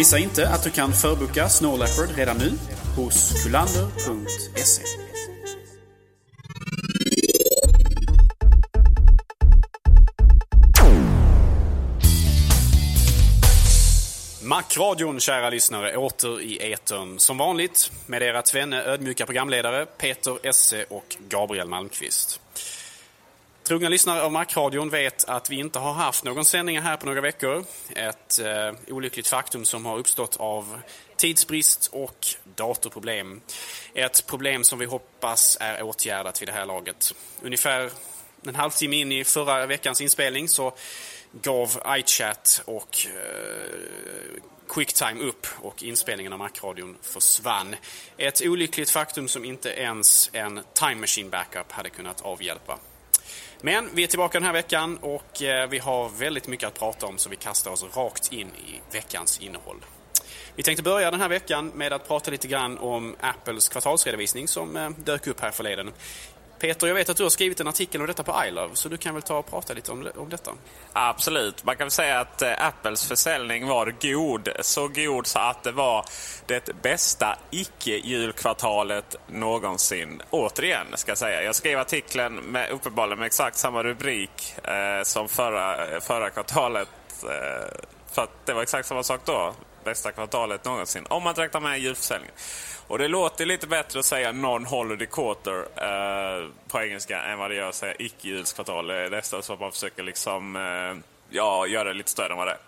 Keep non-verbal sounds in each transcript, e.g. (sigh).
Missa inte att du kan förboka Snow Leopard redan nu hos kulander.se. Macradion, kära lyssnare, åter i etern som vanligt med era tvenne ödmjuka programledare Peter Esse och Gabriel Malmqvist. Trogna lyssnare av Macradion vet att vi inte har haft någon sändning här på några veckor. Ett eh, olyckligt faktum som har uppstått av tidsbrist och datorproblem. Ett problem som vi hoppas är åtgärdat vid det här laget. Ungefär en halvtimme in i förra veckans inspelning så gav iChat och eh, Quicktime upp och inspelningen av Macradion försvann. Ett olyckligt faktum som inte ens en Time Machine Backup hade kunnat avhjälpa. Men vi är tillbaka den här veckan och eh, vi har väldigt mycket att prata om så vi kastar oss rakt in i veckans innehåll. Vi tänkte börja den här veckan med att prata lite grann om Apples kvartalsredovisning som eh, dök upp här förleden. Peter, jag vet att du har skrivit en artikel om detta på iLove, så du kan väl ta och prata lite om, om detta? Absolut. Man kan väl säga att eh, Apples försäljning var god. Så god så att det var det bästa icke-julkvartalet någonsin. Återigen, ska jag säga. Jag skrev artikeln med, uppenbarligen med exakt samma rubrik eh, som förra, förra kvartalet. Eh, för att det var exakt samma sak då. Bästa kvartalet någonsin. Om man räknar med julförsäljningen. Och det låter lite bättre att säga non-holiday quarter eh, på engelska än vad det gör att säga icke-julskvartal. Det är nästan så att man försöker liksom... Eh, ja, göra det lite större än vad det är.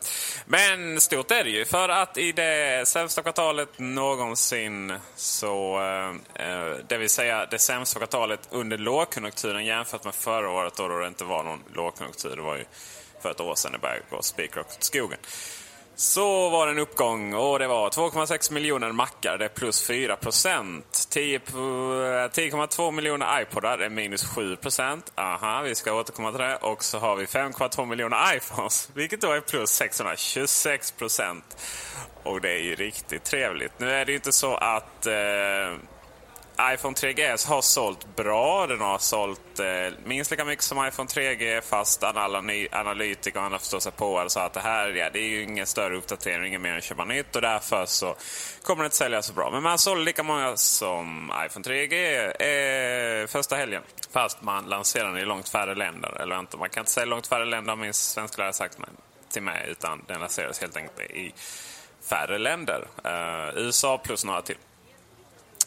Men stort är det ju, för att i det sämsta kvartalet någonsin så... Eh, eh det vill säga det sämsta kvartalet under lågkonjunkturen jämfört med förra året då det inte var någon lågkonjunktur. Det var ju för ett år sedan det började gå spikrakt åt skogen. Så var det en uppgång och det var 2,6 miljoner mackar, det är plus 4 procent. 10,2 eh, miljoner iPodar, det är minus 7 procent. Aha, vi ska återkomma till det. Och så har vi 5,2 miljoner iPhones, vilket då är plus 626 procent. Och det är ju riktigt trevligt. Nu är det ju inte så att eh, iPhone 3GS har sålt bra. Den har sålt eh, minst lika mycket som iPhone 3G fast alla analytiker och andra förstår sig på sa att det här ja, det är ju ingen större uppdatering, inget mer än att köpa nytt och därför så kommer det inte sälja så bra. Men man sålde lika många som iPhone 3G eh, första helgen. Fast man lanserade den i långt färre länder. Eller vänta, man kan inte säga långt färre länder har min svensklärare sagt till mig utan den lanserades helt enkelt i färre länder. Eh, USA plus några till.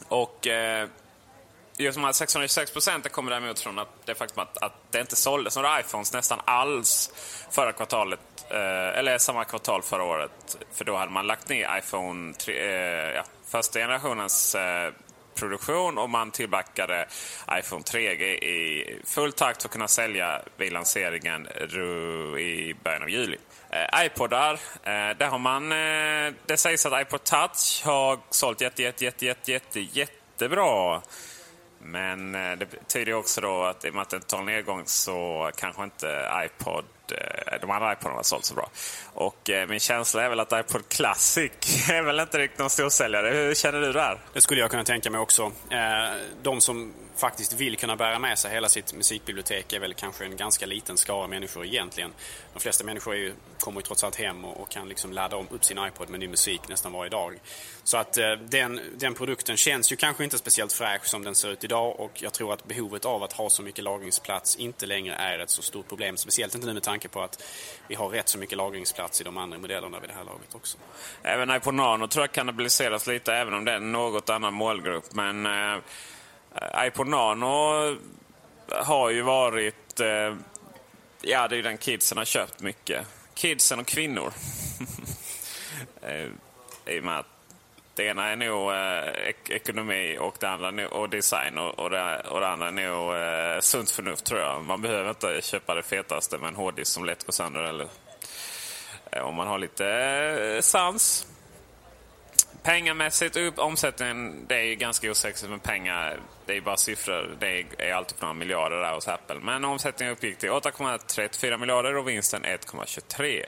Och eh, just de här 626 procenten kommer däremot från att det faktum att, att det inte såldes några iPhones nästan alls förra kvartalet, eh, eller samma kvartal förra året. För då hade man lagt ner iPhone 3, eh, ja, första generationens eh, produktion och man tillverkade iPhone 3G i full takt för att kunna sälja vid lanseringen i början av juli. Eh, iPodar, eh, där har man, eh, det sägs att iPod Touch har sålt jätte, jätte, jätte, jätte, jätte, jättebra. Men eh, det betyder också då att i och med att det tar nedgång så kanske inte iPod, Eh, de andra iPodarna har sålt så bra. Och eh, min känsla är väl att iPod Classic (laughs) är väl inte riktigt någon storsäljare. Hur känner du där? Det skulle jag kunna tänka mig också. Eh, de som faktiskt vill kunna bära med sig hela sitt musikbibliotek är väl kanske en ganska liten skara människor egentligen. De flesta människor ju, kommer ju trots allt hem och, och, kan liksom ladda om upp sin iPod med ny musik nästan varje dag. Så att eh, den, den produkten känns ju kanske inte speciellt fräsch som den ser ut idag och jag tror att behovet av att ha så mycket lagringsplats inte längre är ett så stort problem. Speciellt inte nu med tanke tanke på att vi har rätt så mycket lagringsplats i de andra modellerna vid det här laget också. Även iPod Nano tror jag kannibaliseras lite även om det är en något annan målgrupp. Men eh Eh, iPod Nano har ju varit... Eh, ja, det är ju den kidsen har köpt mycket. Kidsen och kvinnor. (laughs) eh, I och med att det ena är nog eh, ek ekonomi och det andra nog, och design och, och, det, och det andra är nog eh, sunt förnuft tror jag. Man behöver inte köpa det fetaste med en hårddisk som lätt går sönder. Eller, eh, om man har lite eh, sans. Pengamässigt, upp, omsättningen, det är ju ganska osexigt med pengar. Det är ju bara siffror. Det är alltid några miljarder där hos Apple. Men omsättningen uppgick till 8,34 miljarder och vinsten 1,23.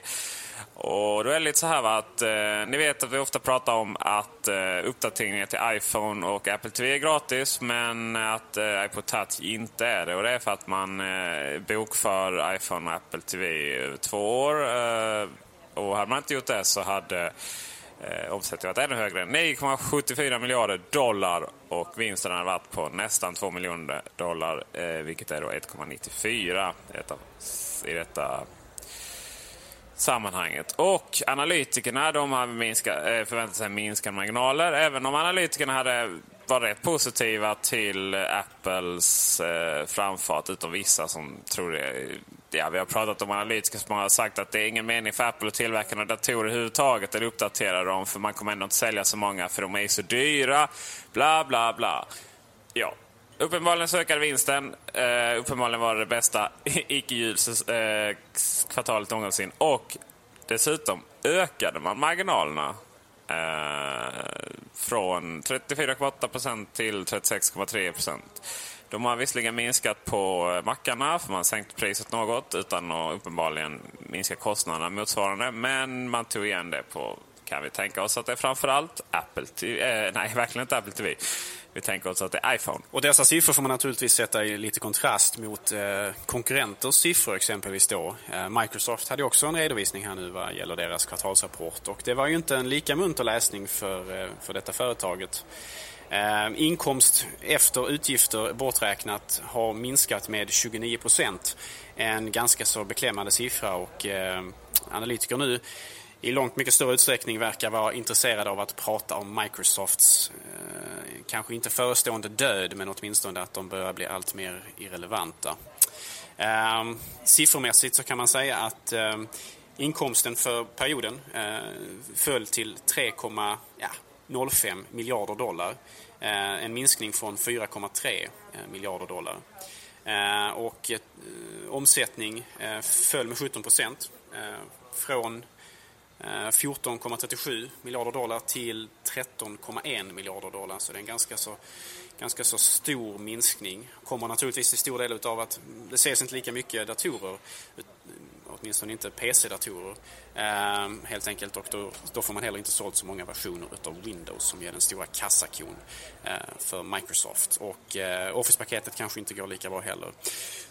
Och då är det lite så här va, att eh, ni vet att vi ofta pratar om att eh, uppdateringar till iPhone och Apple TV är gratis men att eh, iPod Touch inte är det. Och det är för att man eh, bokför iPhone och Apple TV över två år. Eh, och hade man inte gjort det så hade eh, omsättningen varit ännu högre. 9,74 miljarder dollar och vinsten har varit på nästan 2 miljoner dollar, eh, vilket är då 1,94 i detta, i detta sammanhanget. Och analytikerna de har minska, eh, förväntat sig minskade marginaler. Även om analytikerna hade var rätt positiva till Apples eh, framfart, utom vissa som tror det. Ja, vi har pratat om analytiker som har sagt att det är ingen mening för Apple att tillverka några datorer överhuvudtaget eller uppdatera dem för man kommer ändå inte sälja så många för de är så dyra. Bla, bla, bla. Ja, Uppenbarligen så ökade vinsten. Uh, uppenbarligen var det det bästa (laughs) icke-julskvartalet eh, uh, någonsin. Och dessutom ökade man marginalerna uh, från 34,8% till 36,3% De har visserligen minskat på mackarna, för man har sänkt priset något utan att uppenbarligen minska kostnaderna motsvarande. Men man tog igen det på, kan vi tänka oss att det är framförallt Apple TV, eh, nej verkligen inte Apple TV. Vi tänker oss att det är iPhone. Och dessa siffror får man naturligtvis sätta i lite kontrast mot eh, konkurrenters siffror exempelvis då. Eh, Microsoft hade också en redovisning här nu vad gäller deras kvartalsrapport och det var ju inte en lika munter läsning för, eh, för detta företaget. Eh, inkomst efter utgifter borträknat har minskat med 29 procent. En ganska så beklämmande siffra och eh, analytiker nu i långt mycket större utsträckning verkar vara intresserade av att prata om Microsofts eh, kanske inte förestående död men åtminstone att de börjar bli allt mer irrelevanta. Eh, siffermässigt så kan man säga att eh, inkomsten för perioden eh, föll till 3,05 miljarder dollar. Eh, en minskning från 4,3 eh, miljarder dollar. Eh, och eh, omsättning eh, föll med 17 procent från Eh, 14,37 miljarder dollar till 13,1 miljarder dollar. Så det är en ganska så, ganska så stor minskning. Kommer naturligtvis till stor del av att det ses inte lika mycket datorer åtminstone inte PC-datorer. Eh, helt enkelt och då, då, får man heller inte sålt så många versioner utav Windows som är den stora kassakon eh, för Microsoft. Och eh, Office-paketet kanske inte går lika bra heller.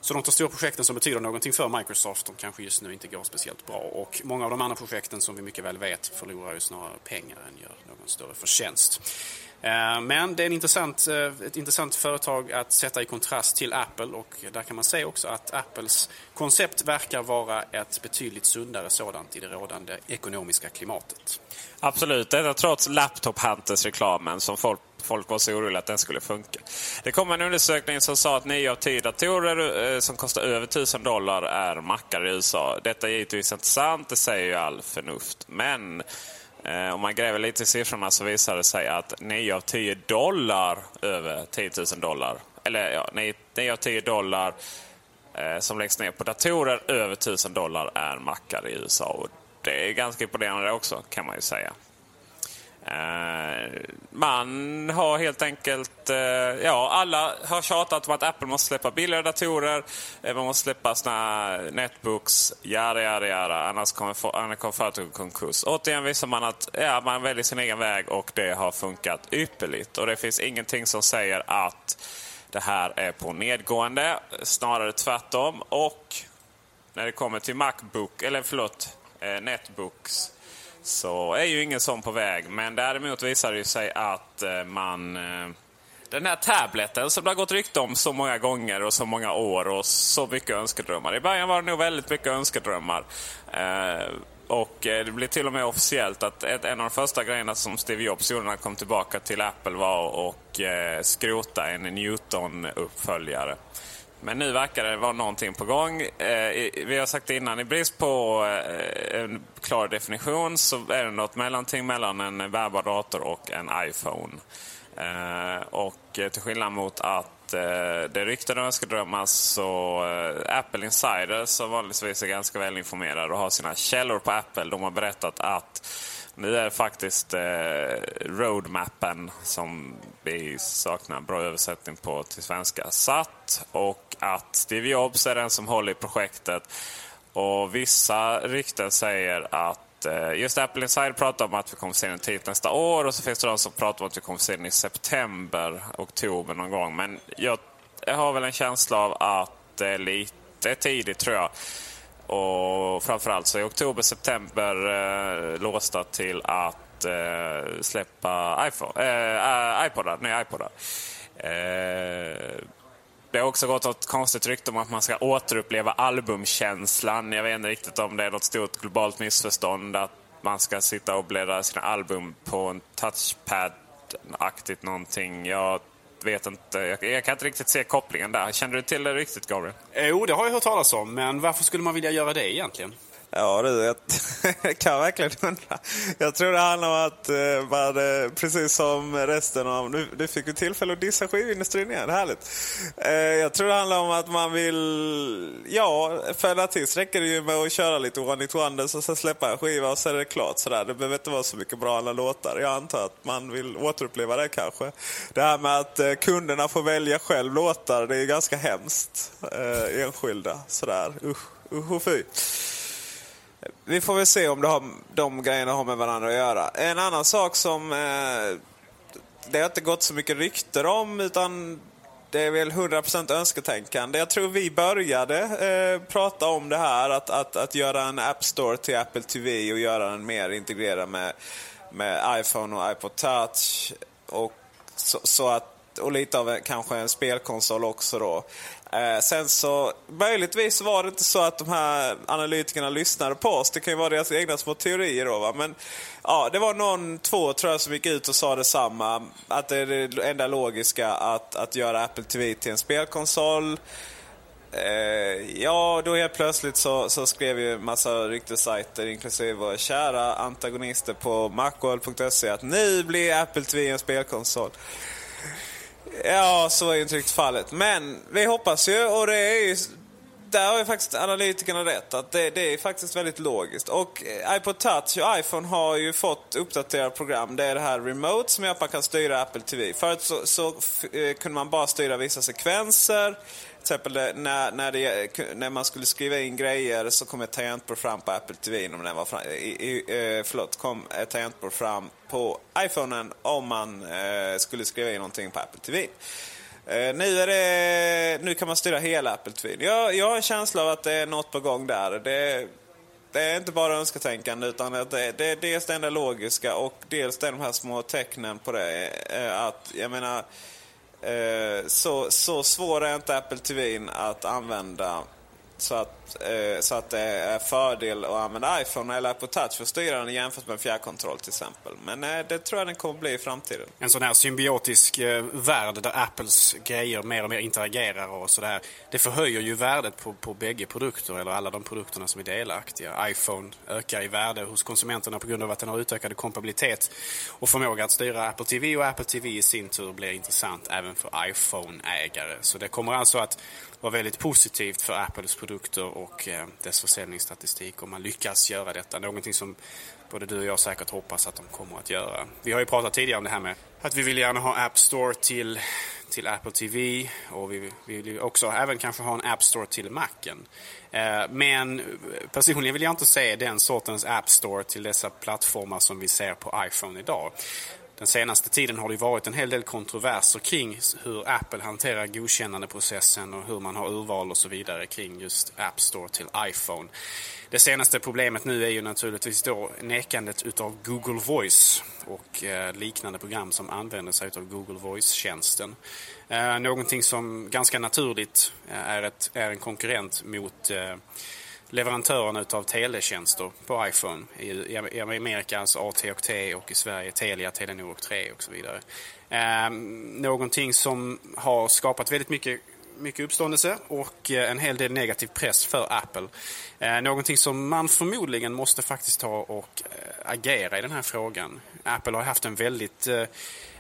Så de två stora projekten som betyder någonting för Microsoft, de kanske just nu inte går speciellt bra. Och många av de andra projekten som vi mycket väl vet förlorar ju snarare pengar än gör någon större förtjänst. Eh, men det är en intressant, eh, ett intressant företag att sätta i kontrast till Apple och där kan man se också att Apples koncept verkar vara ett betydligt sundare sådant i det rådande ekonomiska klimatet. Absolut, detta trots Laptop Hunters-reklamen som folk, folk var så oroliga att den skulle funka. Det kom en undersökning som sa att 9 av 10 datorer eh, som kostar över 1000 dollar är mackar i USA. Detta är givetvis inte sant, det säger ju all förnuft. Men Eh, om man gräver lite i siffrorna så visar det sig att 9 av 10 dollar över 10 000 dollar, eller ja, 9, 9 av 10 dollar eh, som läggs ner på datorer över 1000 dollar är mackar i USA. Och det är ganska imponerande också kan man ju säga. Eh, man har helt enkelt... Eh, ja, alla har tjatat om att Apple måste släppa billigare datorer. Eh, man måste släppa såna netbooks, jada, jada, jada. Annars kommer, kommer företaget konkurs. Återigen visar man att ja, man väljer sin egen väg och det har funkat ypperligt. Och det finns ingenting som säger att det här är på nedgående. Snarare tvärtom. Och när det kommer till Macbook, eller förlåt, eh, Netbooks så är ju ingen sån på väg. Men däremot visar det sig att eh, man... Eh, den här tableten som det har gått rykte om så många gånger och så många år och så mycket önskedrömmar. I början var det nog väldigt mycket önskedrömmar. Eh, och det blev till och med officiellt att en av de första grejerna som Steve Jobs gjorde när han kom tillbaka till Apple var att skrota en Newton-uppföljare. Men nu verkar det vara någonting på gång. Eh, vi har sagt innan, i brist på eh, en klar definition så är det något mellanting mellan en bärbar dator och en iPhone. Eh, och eh, till skillnad mot att eh, det ryktade önskedrömmas så eh, Apple Insider som vanligtvis är ganska välinformerade och har sina källor på Apple, de har berättat att nu är det faktiskt eh, roadmappen som vi saknar bra översättning på till svenska satt och att Steve Jobs är den som håller i projektet. Och vissa rykten säger att eh, just Apple Inside pratar om att vi kommer se den tidigt nästa år och så finns det de som pratar om att vi kommer se den i september, oktober någon gång. Men jag, jag har väl en känsla av att det är lite tidigt tror jag. Och framförallt så är oktober, september eh, låsta till att eh, släppa iPhone, eh, iPodar, nya iPodar. Eh, det har också gått ett konstigt rykte om att man ska återuppleva albumkänslan. Jag vet inte riktigt om det är något stort globalt missförstånd att man ska sitta och bläddra sina album på en touchpad-aktigt någonting. Jag vet inte. Jag, jag, kan inte riktigt se kopplingen där. Känner du till det riktigt, Gabriel? Eh, jo, det har jag hört talas om. Men varför skulle man vilja göra det egentligen? Ja du, (laughs) jag kan verkligen undra. Jag tror det handlar om att eh, man, precis som resten av... Nu, nu fick vi tillfälle att dissa skivindustrin igen, härligt. Eh, jag tror det handlar om att man vill... Ja, för en artist räcker det ju med att köra lite one it wonders och sen släppa en skiva och sen är det klart sådär. Det behöver inte vara så mycket bra alla låtar. Jag antar att man vill återuppleva det kanske. Det här med att eh, kunderna får välja själv låtar, det är ganska hemskt. Enskilda, sådär. Usch, usch och fy. Vi får väl se om det har, de grejerna har med varandra att göra. En annan sak som eh, det har inte gått så mycket rykter om utan det är väl 100% önsketänkande. Jag tror vi började eh, prata om det här att, att, att göra en App Store till Apple TV och göra den mer integrerad med, med iPhone och iPod Touch. Och så, så att och lite av en, kanske en spelkonsol också då. Eh, sen så, möjligtvis var det inte så att de här analytikerna lyssnade på oss. Det kan ju vara deras egna små teorier då va. Men ja, det var någon, två tror jag som gick ut och sa detsamma. Att det är det enda logiska att, att göra Apple TV till en spelkonsol. Eh, ja, då helt plötsligt så, så skrev ju massa ryktessajter, inklusive våra kära antagonister på macworld.se att nu blir Apple TV en spelkonsol. Ja, så är ju inte riktigt fallet. Men vi hoppas ju och det är ju... Där har ju faktiskt analytikerna rätt. Att det, det, är faktiskt väldigt logiskt. Och eh, iPod Touch och iPhone har ju fått uppdaterade program. Det är det här Remote som gör att man kan styra Apple TV. Förut så, så eh, kunde man bara styra vissa sekvenser Till exempel eh, när, när, det, när man skulle skriva in grejer så kom ett tangentbord fram på Apple TV. Om den var fram, i, i, förlåt, kom ett tangentbord fram på iPhonen om man eh, skulle skriva in någonting på Apple TV. Eh, nu, är det, nu kan man styra hela Apple TV. Jag, jag har en känsla av att det är något på gång där. Det, det är inte bara önsketänkande utan det, det, det är dels det enda logiska och dels de här små tecknen på det. Eh, att, jag menar, Eh, så, så svår är inte Apple TV att använda så att, eh, så att det är fördel att använda iPhone eller Apple Touch för att styra den jämfört med fjärrkontroll till exempel. Men eh, det tror jag den kommer bli i framtiden. En sån här symbiotisk eh, värld där Apples grejer mer och mer interagerar och sådär. Det förhöjer ju värdet på, på bägge produkter, eller alla de produkterna som är delaktiga. iPhone ökar i värde hos konsumenterna på grund av att den har utökad kompabilitet och förmåga att styra Apple TV och Apple TV i sin tur blir intressant även för iPhone-ägare. Så det kommer alltså att var väldigt positivt för Apples produkter och eh, dess försäljningsstatistik om man lyckas göra detta. Någonting som både du och jag säkert hoppas att de kommer att göra. Vi har ju pratat tidigare om det här med att vi vill gärna ha App Store till, till Apple TV och vi vill också även kanske ha en App Store till Macen. Eh, men personligen vill jag inte se den sortens App Store till dessa plattformar som vi ser på iPhone idag. Den senaste tiden har det varit en hel del kontroverser kring hur Apple hanterar godkännandeprocessen och hur man har urval och så vidare kring just App Store till iPhone. Det senaste problemet nu är ju naturligtvis då nekandet utav Google Voice och eh, liknande program som använder sig av Google Voice-tjänsten. Eh, någonting som ganska naturligt eh, är, ett, är en konkurrent mot leverantörerna av teletjänster på iPhone. I Amerika alltså AT&T och i Sverige Telia, Telenor och 3 och så vidare. Eh, någonting som har skapat väldigt mycket mycket uppståndelse och eh, en hel del negativ press för Apple. Eh, någonting som man förmodligen måste faktiskt ta och eh, agera i den här frågan. Apple har haft en väldigt eh,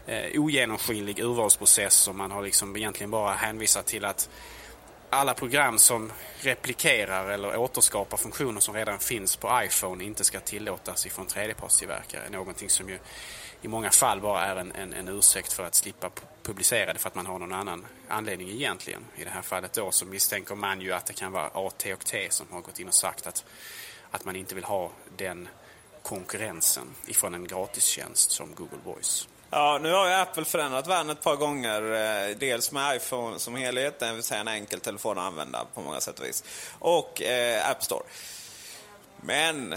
eh, ogenomskinlig urvalsprocess och man har liksom egentligen bara hänvisat till att alla program som replikerar eller återskapar funktioner som redan finns på iPhone inte ska tillåtas ifrån tredjepartstillverkare. Någonting som ju i många fall bara är en, en, en ursäkt för att slippa publicera det för att man har någon annan anledning egentligen. I det här fallet då så misstänker man ju att det kan vara AT och T som har gått in och sagt att, att man inte vill ha den konkurrensen ifrån en gratistjänst som Google Voice. Ja, nu har ju Apple förändrat världen ett par gånger. Eh, dels med iPhone som helhet, det vill säga en enkel telefon att använda på många sätt och vis. Och eh, App Store. Men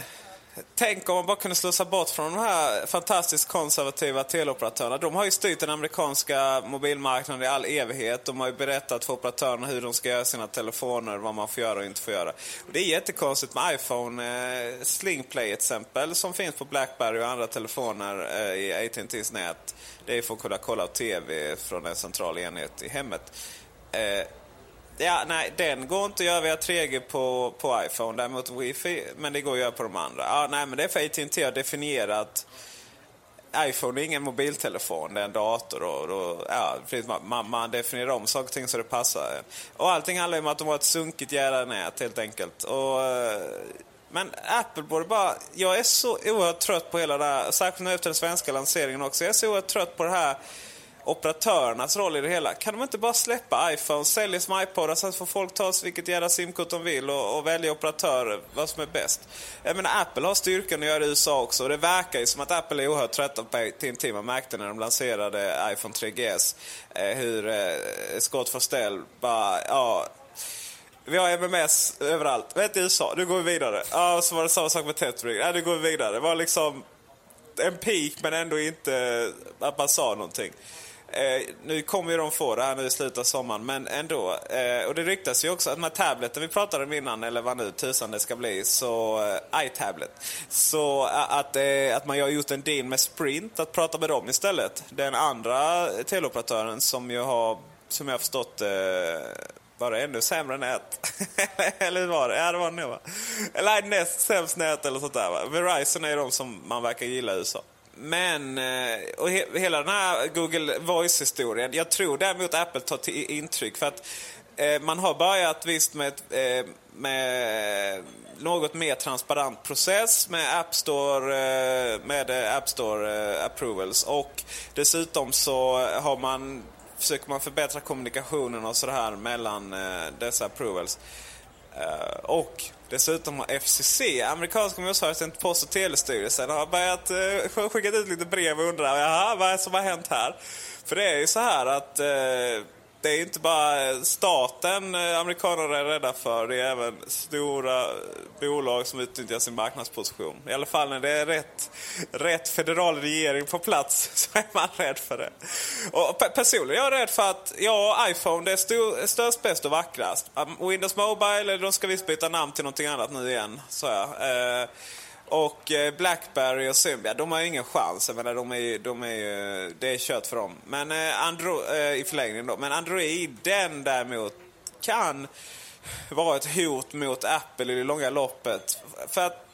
Tänk om man bara kunde slussa bort från de här fantastiskt konservativa teleoperatörerna. De har ju styrt den amerikanska mobilmarknaden i all evighet. De har ju berättat för operatörerna hur de ska göra sina telefoner, vad man får göra och inte får göra. Och det är jättekonstigt med iPhone. Eh, Slingplay exempel som finns på Blackberry och andra telefoner eh, i AT&T's nät. Det är för att kunna kolla på TV från en central enhet i hemmet. Eh, Ja, nej, den går inte att göra via 3G på, på iPhone. Däremot wifi, men det går att göra på de andra. Ja, nej, men det är för att AT&T har definierat iPhone är ingen mobiltelefon, det är en dator. Och, och ja, man, man, definierar om saker och ting så det passar. Och allting handlar om att de har ett sunkigt jävla nät helt enkelt. Och, eh, men Apple borde bara... Jag är så oerhört trött på hela det här, särskilt nu efter den svenska lanseringen också. Jag är så oerhört trött på det här operatörernas roll i det hela. Kan de inte bara släppa iPhone, sälja som iPodar så att får folk ta vilket jävla simkort de vill och, och, välja operatör, vad som är bäst. Jag menar, Apple har styrkan att göra det i USA också och det verkar ju som att Apple är oerhört trötta på AT&T. Man märkte när de lanserade iPhone 3GS eh, hur eh, Scott Forstell bara, ja, vi har MMS överallt. Vet i USA, nu går vi vidare. Ja, så var det samma sak med Tetris. Ja, nu går vi vidare. Det var liksom en peak men ändå inte att man sa någonting. Eh, nu kommer ju de få det här nu i slutet av sommaren, men ändå. Eh, och det ryktas ju också att den här tableten vi pratade om innan, eller vad nu tusan det ska bli, så eh, iTablet. Så eh, att, eh, att man har gjort en deal med Sprint, att prata med dem istället. Den andra teleoperatören som ju har, som jag har förstått, eh, bara ännu sämre nät. (laughs) eller hur var det? Ja, det var det nog va? Eller näst sämst nät eller sånt där va? Verizon är de som man verkar gilla i USA. Men, eh, och he, hela den här Google Voice-historien. Jag tror däremot Apple tar till intryck för att eh, man har börjat visst med, eh, med något mer transparent process med App Store, eh, med eh, App Store eh, approvals. Och dessutom så har man, försöker man förbättra kommunikationen och sådär mellan eh, dessa approvals. Eh, och Dessutom har FCC, amerikanska motsvarigheten till Post och telestyrelsen, har börjat eh, skicka ut lite brev och undrar Jaha, vad är det som har hänt här. För det är ju så här att eh, det är inte bara staten amerikanerna är rädda för. Det är även stora bolag som utnyttjar sin marknadsposition. I alla fall när det är rätt, rätt federal regering på plats (laughs) så är man rädd för det. Och personligen är jag rädd för att ja, iPhone det är stor, störst, bäst och vackrast. Windows Mobile, de ska visst byta namn till någonting annat nu igen. Så jag. Eh, och eh, Blackberry och Symbian, de har ju ingen chans. Jag menar, de är, de är, det är kört för dem. Men eh, Andro, eh, i förlängningen då. Men Android, den däremot kan vara ett hot mot Apple i det långa loppet. För att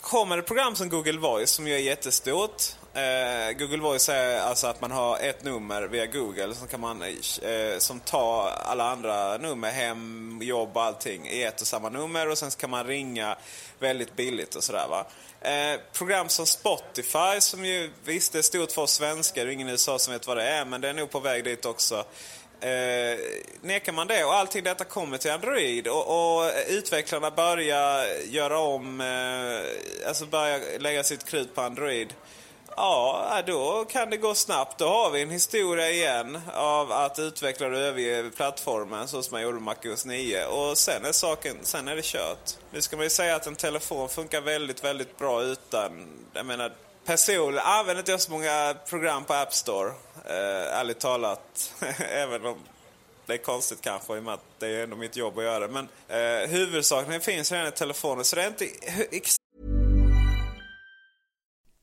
kommer det program som Google Voice som ju är jättestort. Eh, Google Voice är alltså att man har ett nummer via Google som, kan man, eh, som tar alla andra nummer, hem, jobb och allting i ett och samma nummer och sen kan man ringa väldigt billigt och sådär va. Eh, program som Spotify som ju visst är stort för oss svenskar, det är ingen i USA som vet vad det är men det är nog på väg dit också. Eh, nekar man det och allting detta kommer till Android och, och utvecklarna börjar göra om, eh, alltså börjar lägga sitt krut på Android. Ja, då kan det gå snabbt. Då har vi en historia igen av att utveckla och överge plattformen så som man gjorde med MacOS 9. Och sen är saken, sen är det kört. Nu ska man ju säga att en telefon funkar väldigt, väldigt bra utan, jag menar, personligen använder inte jag så många program på App Store. Eh, ärligt talat. (laughs) Även om det är konstigt kanske i och med att det är ändå mitt jobb att göra det. Men eh, huvudsakligen finns redan i telefonen så det är inte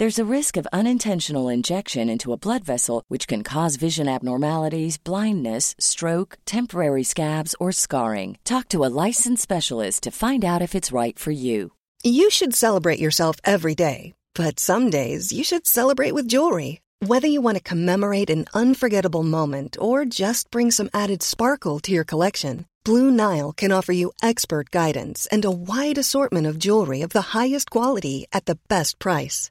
There's a risk of unintentional injection into a blood vessel, which can cause vision abnormalities, blindness, stroke, temporary scabs, or scarring. Talk to a licensed specialist to find out if it's right for you. You should celebrate yourself every day, but some days you should celebrate with jewelry. Whether you want to commemorate an unforgettable moment or just bring some added sparkle to your collection, Blue Nile can offer you expert guidance and a wide assortment of jewelry of the highest quality at the best price.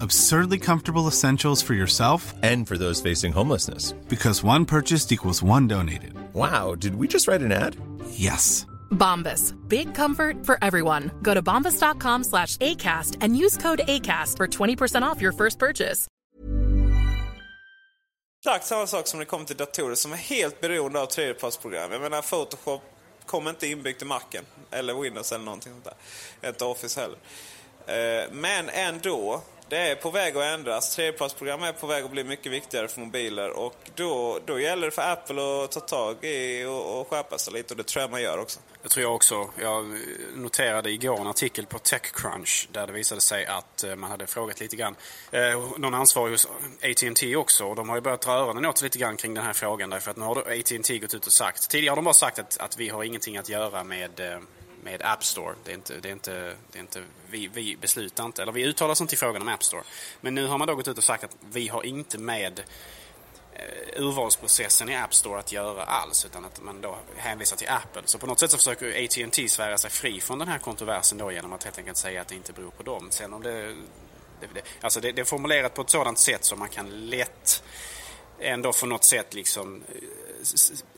Absurdly comfortable essentials for yourself and for those facing homelessness. Because one purchased equals one donated. Wow, did we just write an ad? Yes. Bombas. Big comfort for everyone. Go to bombas.com slash ACAST and use code ACAST for 20% off your first purchase. Exakt samma sak som det kommer till datorer som är helt beroende av tredjepartsprogram. Jag menar Photoshop kommer inte inbyggt i Macen eller Windows eller någonting sånt där. Inte Office heller. Eh, men ändå det är på väg att ändras. Tredjepartsprogram är på väg att bli mycket viktigare för mobiler och då, då gäller det för Apple att ta tag i och, och skärpa sig lite och det tror jag man gör också. Det tror jag också. Jag noterade igår en artikel på Techcrunch där det visade sig att eh, man hade frågat lite grann eh, någon ansvarig hos AT&T också och de har ju börjat dra öronen åt sig lite grann kring den här frågan därför att nu har AT&T gått ut och sagt tidigare har de bara sagt att, att vi har ingenting att göra med eh, med App Store. Det är inte, det är inte, det är inte, vi, vi beslutar inte, eller vi uttalar oss inte i frågan om App Store. Men nu har man då gått ut och sagt att vi har inte med eh, urvalsprocessen i App Store att göra alls utan att man då hänvisar till Apple. Så på något sätt så försöker AT&T svära sig fri från den här kontroversen då genom att helt enkelt säga att det inte beror på dem. Sen om det, det, det alltså det, det är formulerat på ett sådant sätt så man kan lätt ändå på något sätt liksom eh,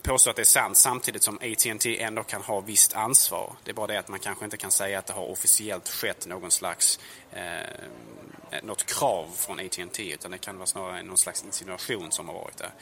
påstå att det är sant samtidigt som AT&T ändå kan ha visst ansvar. Det är bara det att man kanske inte kan säga att det har officiellt skett någon slags eh, något krav från AT&T utan det kan vara snarare någon slags insinuation som har varit där.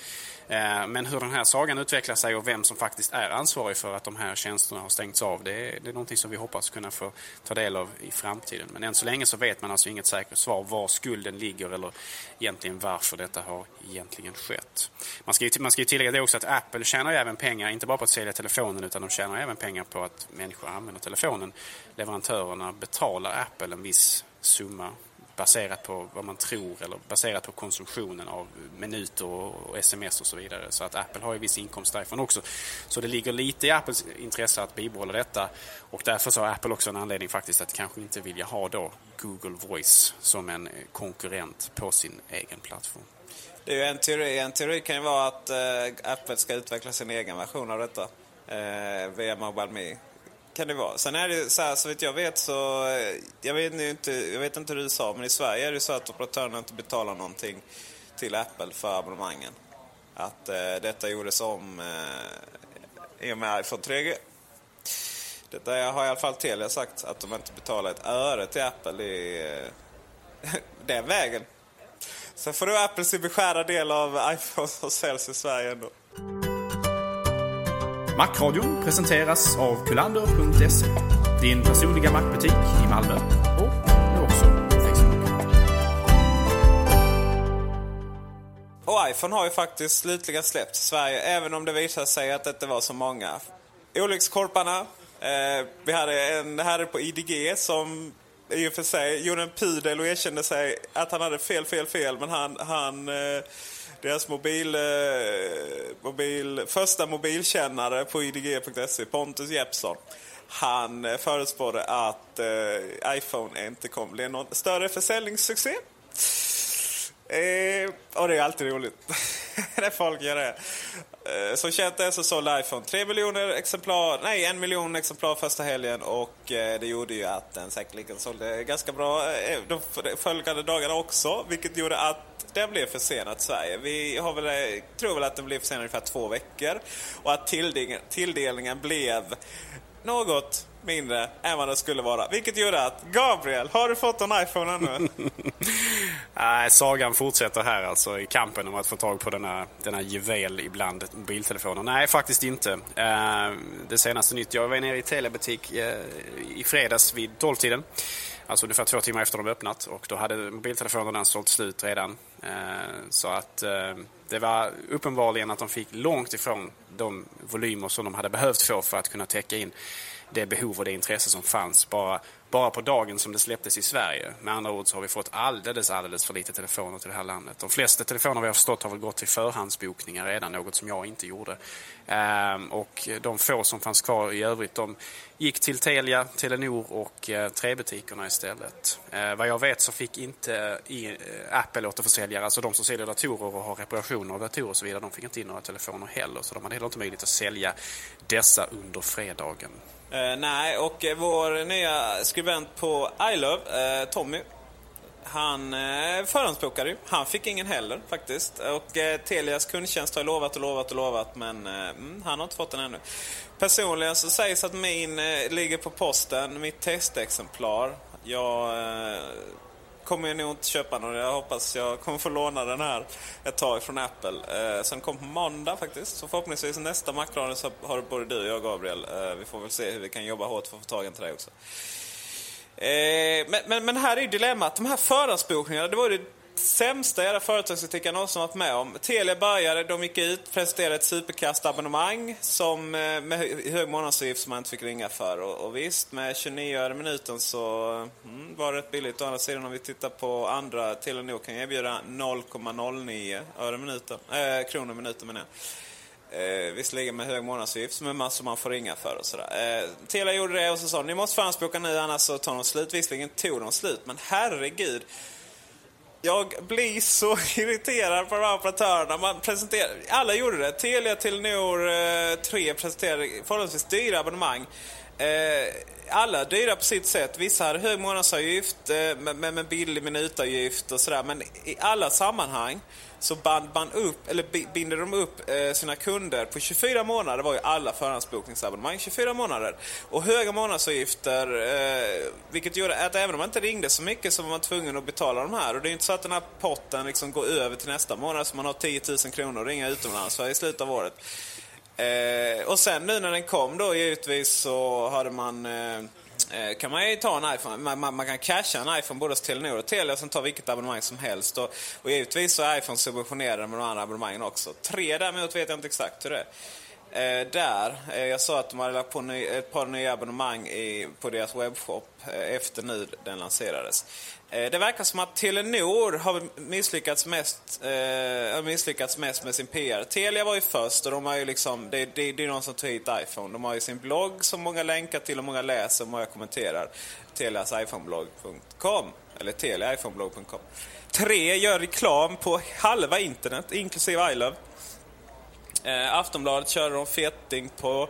Eh, men hur den här sagan utvecklar sig och vem som faktiskt är ansvarig för att de här tjänsterna har stängts av det är, det är någonting som vi hoppas kunna få ta del av i framtiden. Men än så länge så vet man alltså inget säkert svar var skulden ligger eller egentligen varför detta har egentligen skett. Man ska ju, man ska ju tillägga det också att Apple tjänar tjänar ju även pengar, inte bara på att sälja telefonen utan de tjänar även pengar på att människor använder telefonen. Leverantörerna betalar Apple en viss summa baserat på vad man tror eller baserat på konsumtionen av minuter och sms och så vidare. Så att Apple har ju viss inkomst därifrån också. Så det ligger lite i Apples intresse att bibehålla detta och därför så har Apple också en anledning faktiskt att kanske inte vilja ha då Google Voice som en konkurrent på sin egen plattform. Det är ju en teori. En teori kan ju vara att eh, Apple ska utveckla sin egen version av detta eh, via Mobile Me kan det vara. Sen är det så här, så vitt jag vet så, eh, jag vet inte, jag vet inte hur du sa, men i Sverige är det så att operatörerna inte betalar någonting till Apple för abonnemangen. Att eh, detta gjordes om eh, i och med iPhone 3G. Detta har i alla fall Telia sagt, att de inte betalar ett öre till Apple i eh, (laughs) den vägen. Sen får du sin beskärda del av iPhone som säljs i Sverige ändå. Macradion presenteras av kulander.se. Din personliga Macbutik i Malmö och nu också på Facebook. Och iPhone har ju faktiskt slutligen släppt i Sverige, även om det visade sig att det inte var så många. Olyckskorparna. Eh, vi hade en herre på IDG som i och för sig gjorde en pudel och erkände sig att han hade fel, fel, fel. Men han, han eh, deras mobil, eh, mobil, första mobilkännare på idg.se, Pontus Jeppsson. Han eh, förutspådde att eh, iPhone inte kommer bli någon större försäljningssuccé. Eh, och det är alltid roligt (laughs) när folk gör det. Eh, som känt är så sålde iPhone 3 miljoner exemplar, nej en miljon exemplar första helgen och eh, det gjorde ju att den säkerligen sålde ganska bra eh, de följande dagarna också. Vilket gjorde att den blev försenad i Sverige. Vi har väl, eh, tror väl att den blev försenad ungefär två veckor. Och att tilldelningen, tilldelningen blev något mindre än vad det skulle vara. Vilket gjorde att, Gabriel, har du fått en iPhone ännu? (laughs) Nej, sagan fortsätter här alltså i kampen om att få tag på denna, denna juvel ibland mobiltelefoner. Nej, faktiskt inte. Uh, det senaste nytt, jag var nere i Telebutik uh, i fredags vid 12-tiden. Alltså ungefär två timmar efter de öppnat och då hade mobiltelefonerna sålt slut redan. Eh, så att det var uppenbarligen att de fick långt ifrån de volymer som de hade behövt få för att kunna täcka in det behov och det intresse som fanns bara, bara på dagen som det släpptes i Sverige. Med andra ord så har vi fått alldeles, alldeles för lite telefoner till det här landet. De flesta telefoner vi har förstått har väl gått till förhandsbokningar redan, något som jag inte gjorde. Ehm, och de få som fanns kvar i övrigt, de gick till Telia, Telenor och eh, Trebutikerna istället. Ehm, vad jag vet så fick inte i, eh, Apple återförsäljare, alltså de som säljer datorer och har reparationer av datorer och så vidare, de fick inte in några telefoner heller. Så de hade heller inte möjlighet att sälja dessa under fredagen. Uh, nej, och uh, vår nya skribent på iLove, uh, Tommy, han uh, förhandsbokade ju. Han fick ingen heller faktiskt. Och uh, Telias kundtjänst har lovat och lovat och lovat men mm, han har inte fått den ännu. Personligen så sägs att min ligger på posten, mitt testexemplar. Jag kommer jag nog inte köpa någon. Jag hoppas jag kommer få låna den här ett tag från Apple. Eh, sen kommer på måndag faktiskt. Så förhoppningsvis nästa Macradion så har både du och jag Gabriel. Eh, vi får väl se hur vi kan jobba hårt för att få tag i en till dig också. Eh, men, men, men här är ju dilemmat. De här förhandsbokningarna, det var ju det sämsta jävla företagsetik jag någonsin varit med om. Telia började, de gick ut, presenterade ett superkastabonnemang som, eh, med hög månadsavgift som man inte fick ringa för. Och, och visst, med 29 öre minuten så mm, var det rätt billigt. Å andra sidan om vi tittar på andra, Telenor kan erbjuda 0,09 öre minuten, äh, kronor minuten menar jag. Eh, visserligen med hög månadsavgift som är massor man får ringa för och sådär. Eh, Telia gjorde det och så sa ni måste förhandsboka nu annars så tar de slut. Visserligen tog de slut, men herregud. Jag blir så (laughs) irriterad på de här operatörerna. Man presenterar, alla gjorde det. Telia, Telenor, eh, 3 presenterade förhållandevis dyra abonnemang. Alla alla dyra på sitt sätt. Vissa hade hög månadsavgift eh, med, med, med billig minutavgift och sådär. Men i alla sammanhang så band man upp, eller binder de upp eh, sina kunder på 24 månader Det var ju alla förhandsbokningsabonnemang 24 månader. Och höga månadsavgifter, vilket gjorde att även om man inte ringde så mycket så var man tvungen att betala de här. Och det är ju inte så att den här potten liksom går över till nästa månad så man har 10 000 kronor att ringa utomlands för i slutet av året. Eh, och sen nu när den kom då givetvis så hade man eh, eh, kan man ju ta en iPhone, man, man, man kan casha en iPhone både hos Telenor och Telia och sen ta vilket abonnemang som helst. Och, och givetvis så är iPhone subventionerade med de andra abonnemangen också. Tre däremot vet jag inte exakt hur det är. Eh, där, eh, jag sa att de hade lagt på ny, ett par nya abonnemang i, på deras webbshop eh, efter nu den lanserades. Eh, det verkar som att Telenor har misslyckats mest, eh, misslyckats mest med sin PR. Telia var ju först och de har ju liksom, det, det, det är någon som tog hit iPhone. De har ju sin blogg som många länkar till och många läser och många kommenterar. Telias iPhoneblogg.com eller teliaiPhoneblogg.com. Tre gör reklam på halva internet, inklusive iLove. Eh, Aftonbladet körde de feting på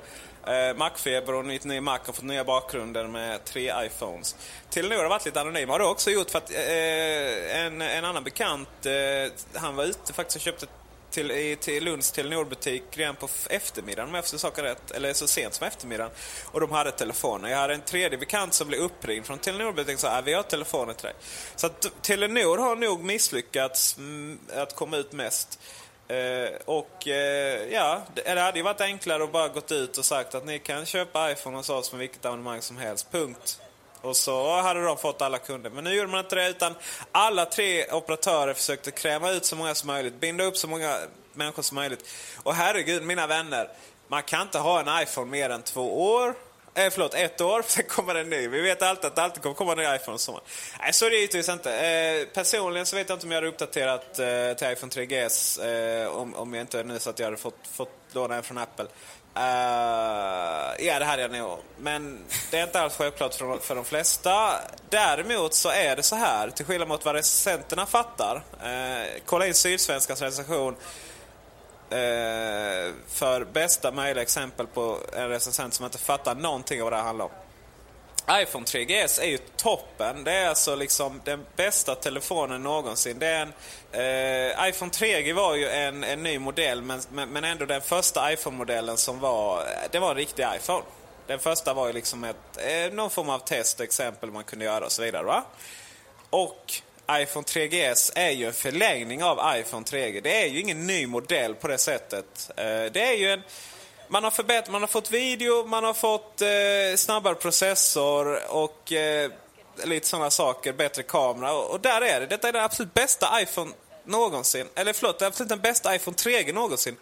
eh, Macfeber och Nytt Ny Mac har fått nya bakgrunder med tre iPhones. Telenor har varit lite anonym. Har det också gjort för att eh, en, en annan bekant, eh, han var ute faktiskt och köpte till, i, till Lunds Telenor-butik redan på eftermiddagen om jag förstår saken rätt. Eller så sent som eftermiddagen. Och de hade telefoner. Jag hade en tredje bekant som blev uppringd från Telenor-butiken och sa att vi har telefoner till dig. Så att Telenor har nog misslyckats mm, att komma ut mest. Eh, och eh, ja, det det hade ju varit enklare att bara gått ut och sagt att ni kan köpa iPhone hos oss med vilket abonnemang som helst. Punkt. Och så hade de fått alla kunder. Men nu gjorde man inte det utan alla tre operatörer försökte kräma ut så många som möjligt. Binda upp så många människor som möjligt. Och herregud, mina vänner. Man kan inte ha en iPhone mer än två år. Eh, förlåt, ett år, (laughs) sen kommer det en ny. Vi vet alltid att det alltid kommer komma en ny iPhone i sommar. Nej, så är det givetvis inte. Eh, personligen så vet jag inte om jag hade uppdaterat eh, till iPhone 3GS eh, om, om jag inte nu så att jag hade fått, fått låna en från Apple. Uh, ja, det hade jag nog. Men det är inte alls självklart för, de- för de flesta. Däremot så är det så här, till skillnad mot vad recensenterna fattar. Uh, kolla in Sydsvenskans recension eh, för bästa möjliga exempel på en recensent som inte fattar någonting av vad det här handlar om. iPhone 3GS är ju toppen. Det är alltså liksom den bästa telefonen någonsin. Det är en, eh, iPhone 3G var ju en, en ny modell men, men, men ändå den första iPhone-modellen som var, det var en riktig iPhone. Den första var ju liksom ett, eh, någon form av test och exempel man kunde göra och så vidare. Va? Och iPhone 3GS är ju en förlängning av iPhone 3G. Det är ju ingen ny modell på det sättet. Eh, det är ju en... Man har förbättrat, man har fått video, man har fått eh, snabbare processor och eh, lite sådana saker, bättre kamera. Och, och där är det. Detta är den absolut bästa iPhone någonsin. Eller förlåt, det är absolut den bästa iPhone 3G någonsin.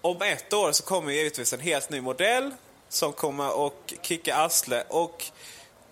Om ett år så kommer givetvis en helt ny modell som kommer att kicka Asle. Och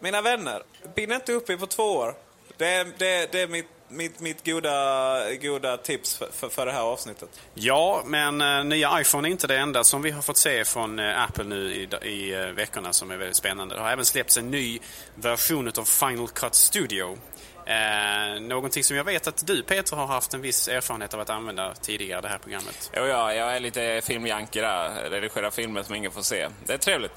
mina vänner, bind inte upp er på två år. Det är, det, det är mitt, mitt, mitt goda, goda tips för, för, för det här avsnittet. Ja, men eh, nya iPhone är inte det enda som vi har fått se från eh, Apple nu i, i eh, veckorna som är väldigt spännande. Det har även släppts en ny version av Final Cut Studio. Eh, någonting som jag vet att du Peter har haft en viss erfarenhet av att använda tidigare det här programmet. Jo, ja, jag är lite filmjanke där. Redigerar filmer som ingen får se. Det är trevligt.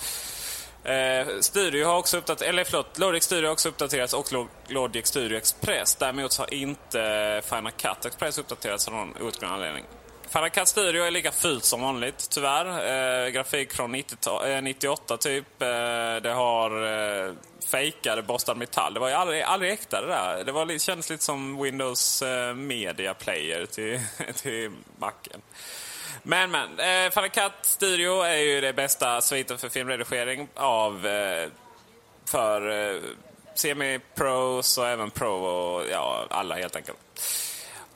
Eh, Studio har också uppdaterats, eller förlåt, Logic Studio har också uppdaterats och Logic Studio Express. Däremot har inte Final Cut Express uppdaterats av någon outgrundlig anledning. Final Cut Studio är lika fult som vanligt, tyvärr. Eh, grafik från 90 eh, 98 typ. Eh, det har eh, fejkade Bostad Metall. Det var ju aldrig, aldrig äkta det där. Det var, kändes lite som Windows eh, Media Player till, (laughs) till Macen. Men, men. Eh, Final Cut Studio är ju det bästa sviten för filmredigering av... Eh, för... Eh, Semi-Pros och även Pro och ja, alla helt enkelt.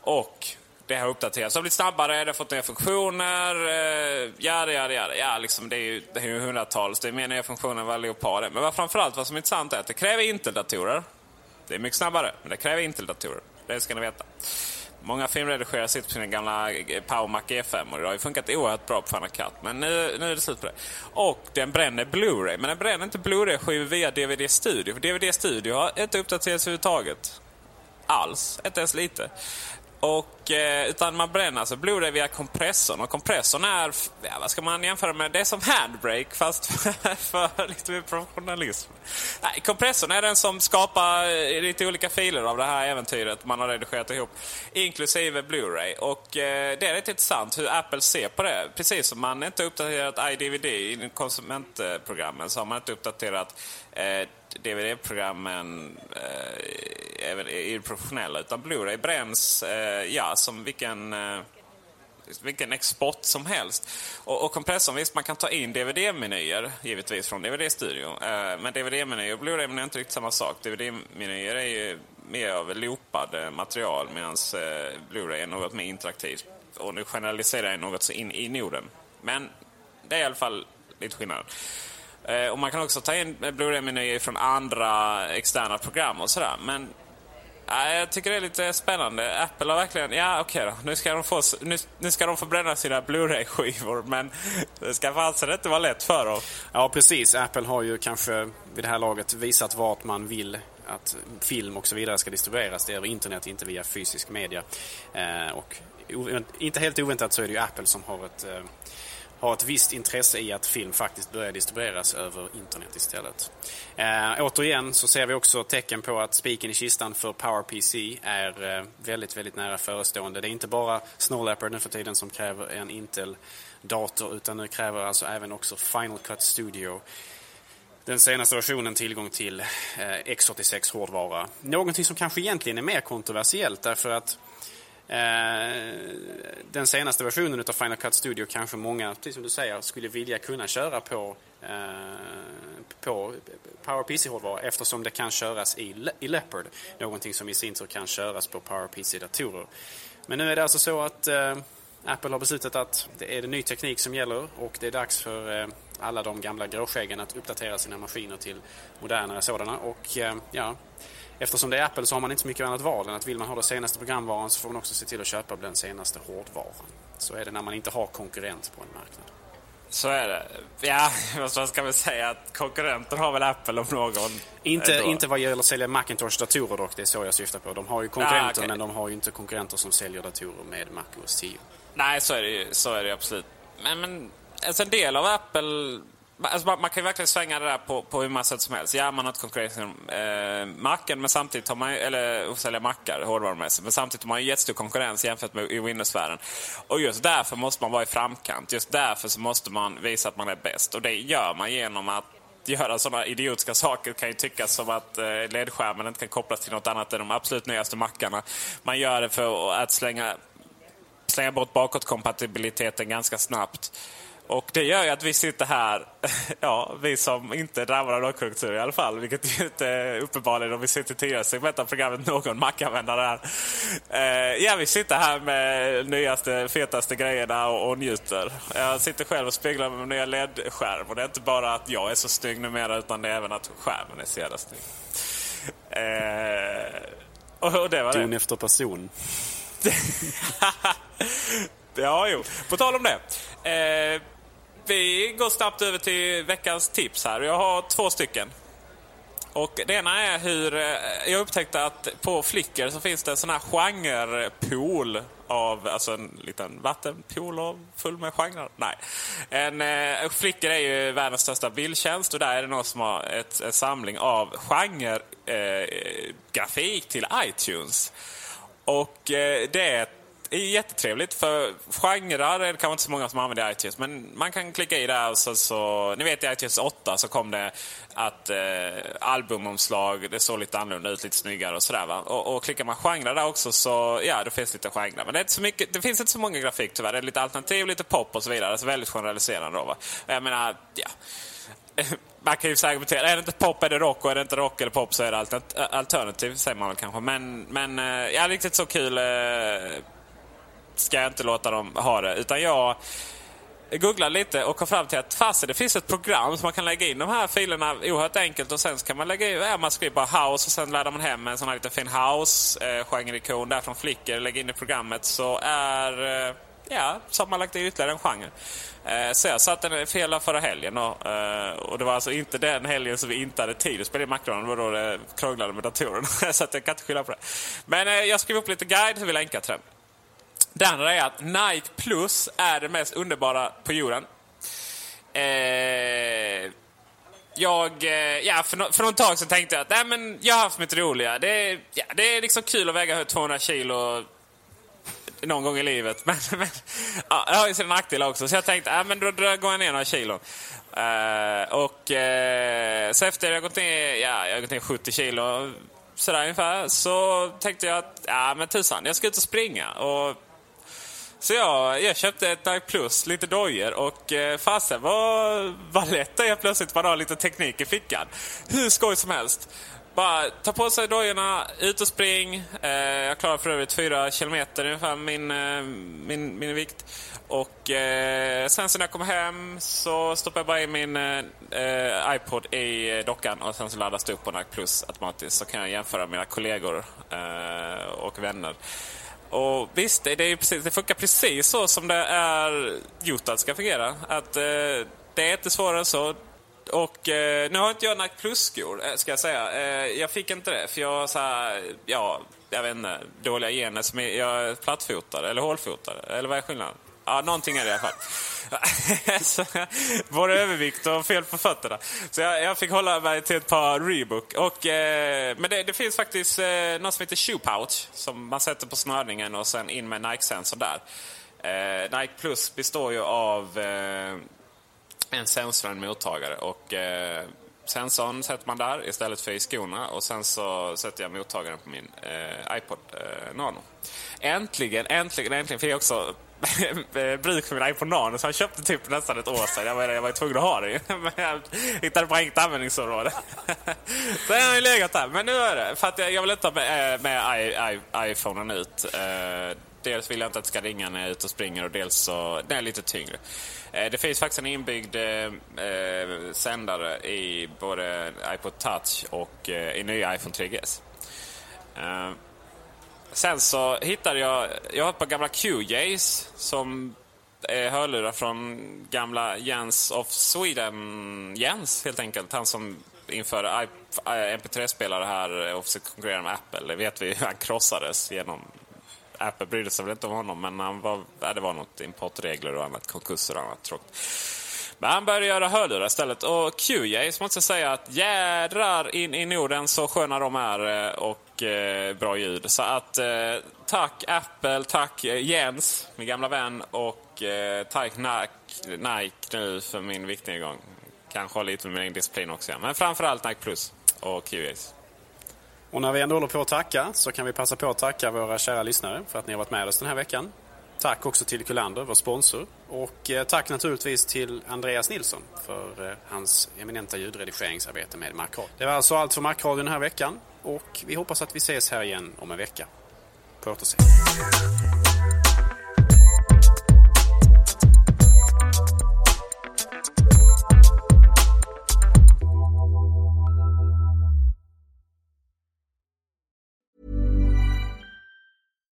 Och det har uppdaterats. Det har blivit snabbare, det har fått nya funktioner. Eh, ja, ja, ja, ja liksom, det är ju, det är ju hundratals. Det är mer nya funktioner än vad Leopard är. Men vad framförallt vad som är intressant är att det kräver Intel-datorer. Det är mycket snabbare, men det kräver Intel-datorer. Det ska ni veta. Många filmredigerare sitter på sina gamla eh, Powermac E5 och det har ju funkat oerhört bra på Final Cut. Men nu, nu är det slut på det. Och den bränner Blu-ray. Men den bränner inte Blu-ray-skivor via DVD Studio. För DVD Studio har inte uppdaterats överhuvudtaget. Alls. Inte ens lite. Och, eh, utan man bränner alltså Blu-ray via kompressorn. Och kompressorn är, ja, vad ska man jämföra med? Det är som Handbrake fast för, (laughs) för lite mer professionalism. Nej, kompressorn är den som skapar eh, lite olika filer av det här äventyret man har redigerat ihop. Inklusive Blu-ray. Och eh, det är rätt intressant hur Apple ser på det. Precis som man inte uppdaterat iDVD i konsumentprogrammen så har man inte uppdaterat eh, DVD-programmen eh, är, professionella. Utan Blu-ray bränns eh, ja, som vilken, eh, vilken export som helst. Och, och kompressorn, visst man kan ta in DVD-menyer givetvis från DVD-studio. Eh, men DVD-menyer och Blu-ray är inte riktigt samma sak. DVD-menyer är ju mer av loopad eh, material medan eh, Blu-ray är något mer interaktivt. Och nu generaliserar jag något så in i Norden. Men det är i alla fall lite skillnad. Eh, och man kan också ta in Blu-ray-menyer från andra externa program och sådär. Men äh, jag tycker det är lite spännande. Apple har verkligen, ja okej okay då, nu ska, de få, nu, nu ska de få bränna sina Blu-ray-skivor men (laughs) det ska fasen inte vara lätt för dem. Ja precis, Apple har ju kanske vid det här laget visat vart man vill att film och så vidare ska distribueras. Det är över internet, inte via fysisk media. Eh, och inte helt oväntat så är det ju Apple som har ett eh, har ett visst intresse i att film faktiskt börjar distribueras över internet istället. Eh, återigen så ser vi också tecken på att spiken i kistan för PowerPC är eh, väldigt, väldigt nära förestående. Det är inte bara Snow Leopard nu för tiden som kräver en Intel-dator utan nu kräver alltså även också Final Cut Studio den senaste versionen tillgång till eh, x86-hårdvara. Någonting som kanske egentligen är mer kontroversiellt därför att Eh, den senaste versionen av Final Cut Studio kanske många, precis som du säger, skulle vilja kunna köra på, eh, på PowerPC-hårdvara eftersom det kan köras i, i Leopard. Någonting som i sin tur kan köras på PowerPC-datorer. Men nu är det alltså så att eh, Apple har beslutat att det är det ny teknik som gäller och det är dags för eh, alla de gamla gråskäggen att uppdatera sina maskiner till modernare sådana. Och eh, ja, Eftersom det är Apple så har man inte så mycket annat val än att vill man ha den senaste programvaran så får man också se till att köpa den senaste hårdvaran. Så är det när man inte har konkurrent på en marknad. Så är det. Ja, (laughs) vad ska vi säga? Att konkurrenter har väl Apple om någon? Inte, inte vad gäller att sälja Macintosh-datorer dock, det är så jag syftar på. De har ju konkurrenter, ah, okay. men de har ju inte konkurrenter som säljer datorer med Mac OS 10. Nej, så är det ju så är det absolut. Men, men alltså en del av Apple Alltså man, man, kan ju verkligen svänga det där på, på hur många sätt som helst. Ja, man har inte konkurrens eh, macken, men samtidigt har man eller att sälja mackar hårdvarumässigt. Men samtidigt har man ju jättestor konkurrens jämfört med i Windows-sfären. Och just därför måste man vara i framkant. Just därför så måste man visa att man är bäst. Och det gör man genom att göra sådana idiotiska saker kan ju tyckas som att eh, ledskärmen inte kan kopplas till något annat än de absolut nyaste mackarna. Man gör det för att slänga, slänga bort bakåtkompatibiliteten ganska snabbt. Och det gör ju att vi sitter här, (laughs) ja, vi som inte är drabbade av lågkonjunktur i alla fall, vilket ju inte är uppenbarligen om vi sitter tidigare segment av programmet någon Mac-användare här. Eh, ja, vi sitter här med nyaste, fetaste grejerna och, och njuter. Jag sitter själv och speglar med min nya LED-skärm och det är inte bara att jag är så snygg numera utan det är även att skärmen är så jävla snygg. Eh, och, och det var Ton efter person. (laughs) ja, jo. På tal om det. Eh, vi går snabbt över till veckans tips här. Jag har två stycken. Och det ena är hur eh, jag upptäckte att på Flickr så finns det en sån här genrepool av, alltså en liten vattenpool av full med genrer. Nej. En, eh, Flickr är ju världens största bildtjänst och där är det någon som har ett, en samling av genre-grafik eh, till iTunes. Och eh, det är är jättetrevligt för genrer är det kanske inte så många som använder iTunes. Men man kan klicka i där och så, så ni vet i iTunes 8 så kom det att eh, albumomslag, det såg lite annorlunda ut, lite snyggare och sådär. Va? Och, och klickar man genrer där också så, ja, det finns lite genrer. Men det, är inte så mycket, det finns inte så många grafik tyvärr. Det är lite alternativ, lite pop och så vidare. Alltså väldigt generaliserande då va. Jag menar, ja. (laughs) man kan ju argumentera, är det inte pop är det rock och är det inte rock eller pop så är det alternativ, säger man väl kanske. Men, men eh, ja, riktigt så kul eh, ska jag inte låta dem ha det. Utan jag googlade lite och kom fram till att fast det finns ett program som man kan lägga in de här filerna oerhört enkelt och sen kan man lägga in, ja, man skriver bara house och sen laddar man hem en sån här liten fin house-genreikon eh, där från Flickr, lägger in i programmet så är eh, Ja, så har man lagt in ytterligare en genre. Eh, så jag satte den fel förra helgen och, eh, och det var alltså inte den helgen som vi inte hade tid att spela in Macron. Det var då det krånglade med datorerna. (laughs) så att jag kan inte skylla på det. Men eh, jag skrev upp lite guide så vi länkar till den. Det andra är att Nike Plus är det mest underbara på jorden. Eh, jag, eh, ja, för, no för någon tag så tänkte jag att nej, men jag har haft mitt roliga. Det är, ja, det är liksom kul att väga 200 kilo någon gång i livet. (laughs) Men, men ja, det har ju sina nackdelar också. Så jag tänkte att men då, då går jag ner några kilo. Uh, och uh, så efter jag gått ner, ja, jag har gått ner 70 kilo sådär ungefär, så tänkte jag att ja, men tusan, jag ska ut och springa. Och så jag, jag köpte ett Nike Plus, lite dojor och eh, fasen vad, vad lätt det är plötsligt man har lite teknik i fickan. Hur skoj som helst. Bara ta på sig dojorna, ut och spring. Eh, jag klarar för övrigt fyra kilometer ungefär min, eh, min, min vikt. Och eh, sen så när jag kommer hem så stoppar jag bara in min eh, iPod i dockan och sen så laddas det upp på NAC Plus automatiskt. Så kan jag jämföra mina kollegor eh, och vänner. Och visst, det, är precis, det funkar precis så som det är gjort att ska fungera. Att eh, det är inte svårare än så. Och eh, nu har inte jag Nike Plus-skor, eh, ska jag säga. Eh, jag fick inte det, för jag har så här, ja, jag vet inte, dåliga gener. Som är, jag är plattfotad, eller hålfotad, eller vad är skillnaden? Ja, någonting är det i alla fall. (laughs) Både övervikt och fel på fötterna. Så jag, jag, fick hålla mig till ett par Reebok. Och, eh, men det, det, finns faktiskt eh, något som heter Shoe Pouch. Som man sätter på snörningen och sen in med Nike-sensor där. Eh, Nike Plus består ju av eh, en sensor och en mottagare. Och, eh, sensorn sätter man där istället för i skorna och sen så sätter jag mottagaren på min eh, iPod eh, Nano. Äntligen, äntligen, äntligen fick jag också (laughs) bruk för min iPod Nano så jag köpte typ nästan ett år sedan. Jag var, jag var tvungen att ha det (laughs) Men jag hittade bara inget användningsområde. (laughs) så jag har ju legat där. Men nu är det. För att jag, jag vill inte ha med, eh, med I, I, iPhonen ut. Eh, dels vill jag inte att det ska ringa när jag är ute och springer och dels så den är lite tyngre. Eh, det finns faktiskt en inbyggd eh, eh, sändare i både iPod Touch och eh, i nya iPhone 3GS. Eh, sen så hittade jag, jag har ett par gamla QJs som är hörlurar från gamla Jens of Sweden. Jens helt enkelt, han som införde eh, MP3-spelare här och försökte konkurrera med Apple. Det vet vi hur (laughs) han krossades genom Apple brydde sig väl inte om honom, men han var, ja, det var något importregler och annat, konkurser och annat tråkigt. Men han började göra hörlurar istället. Och QJs måste jag säga att jädrar in i Norden så sköna de är eh, och eh, bra ljud. Så att eh, tack Apple, tack eh, Jens, min gamla vän och eh, tack Nike, Nike nu för min viktnedgång. Kanske har lite med min disciplin också. Men framförallt Nike Plus och QJs. Och när vi ändå håller på att tacka så kan vi passa på att tacka våra kära lyssnare för att ni har varit med oss den här veckan. Tack också till Kullander, vår sponsor. Och eh, tack naturligtvis till Andreas Nilsson för eh, hans eminenta ljudredigeringsarbete med Markradion. Det var alltså allt för Markradion den här veckan och vi hoppas att vi ses här igen om en vecka. På återseende.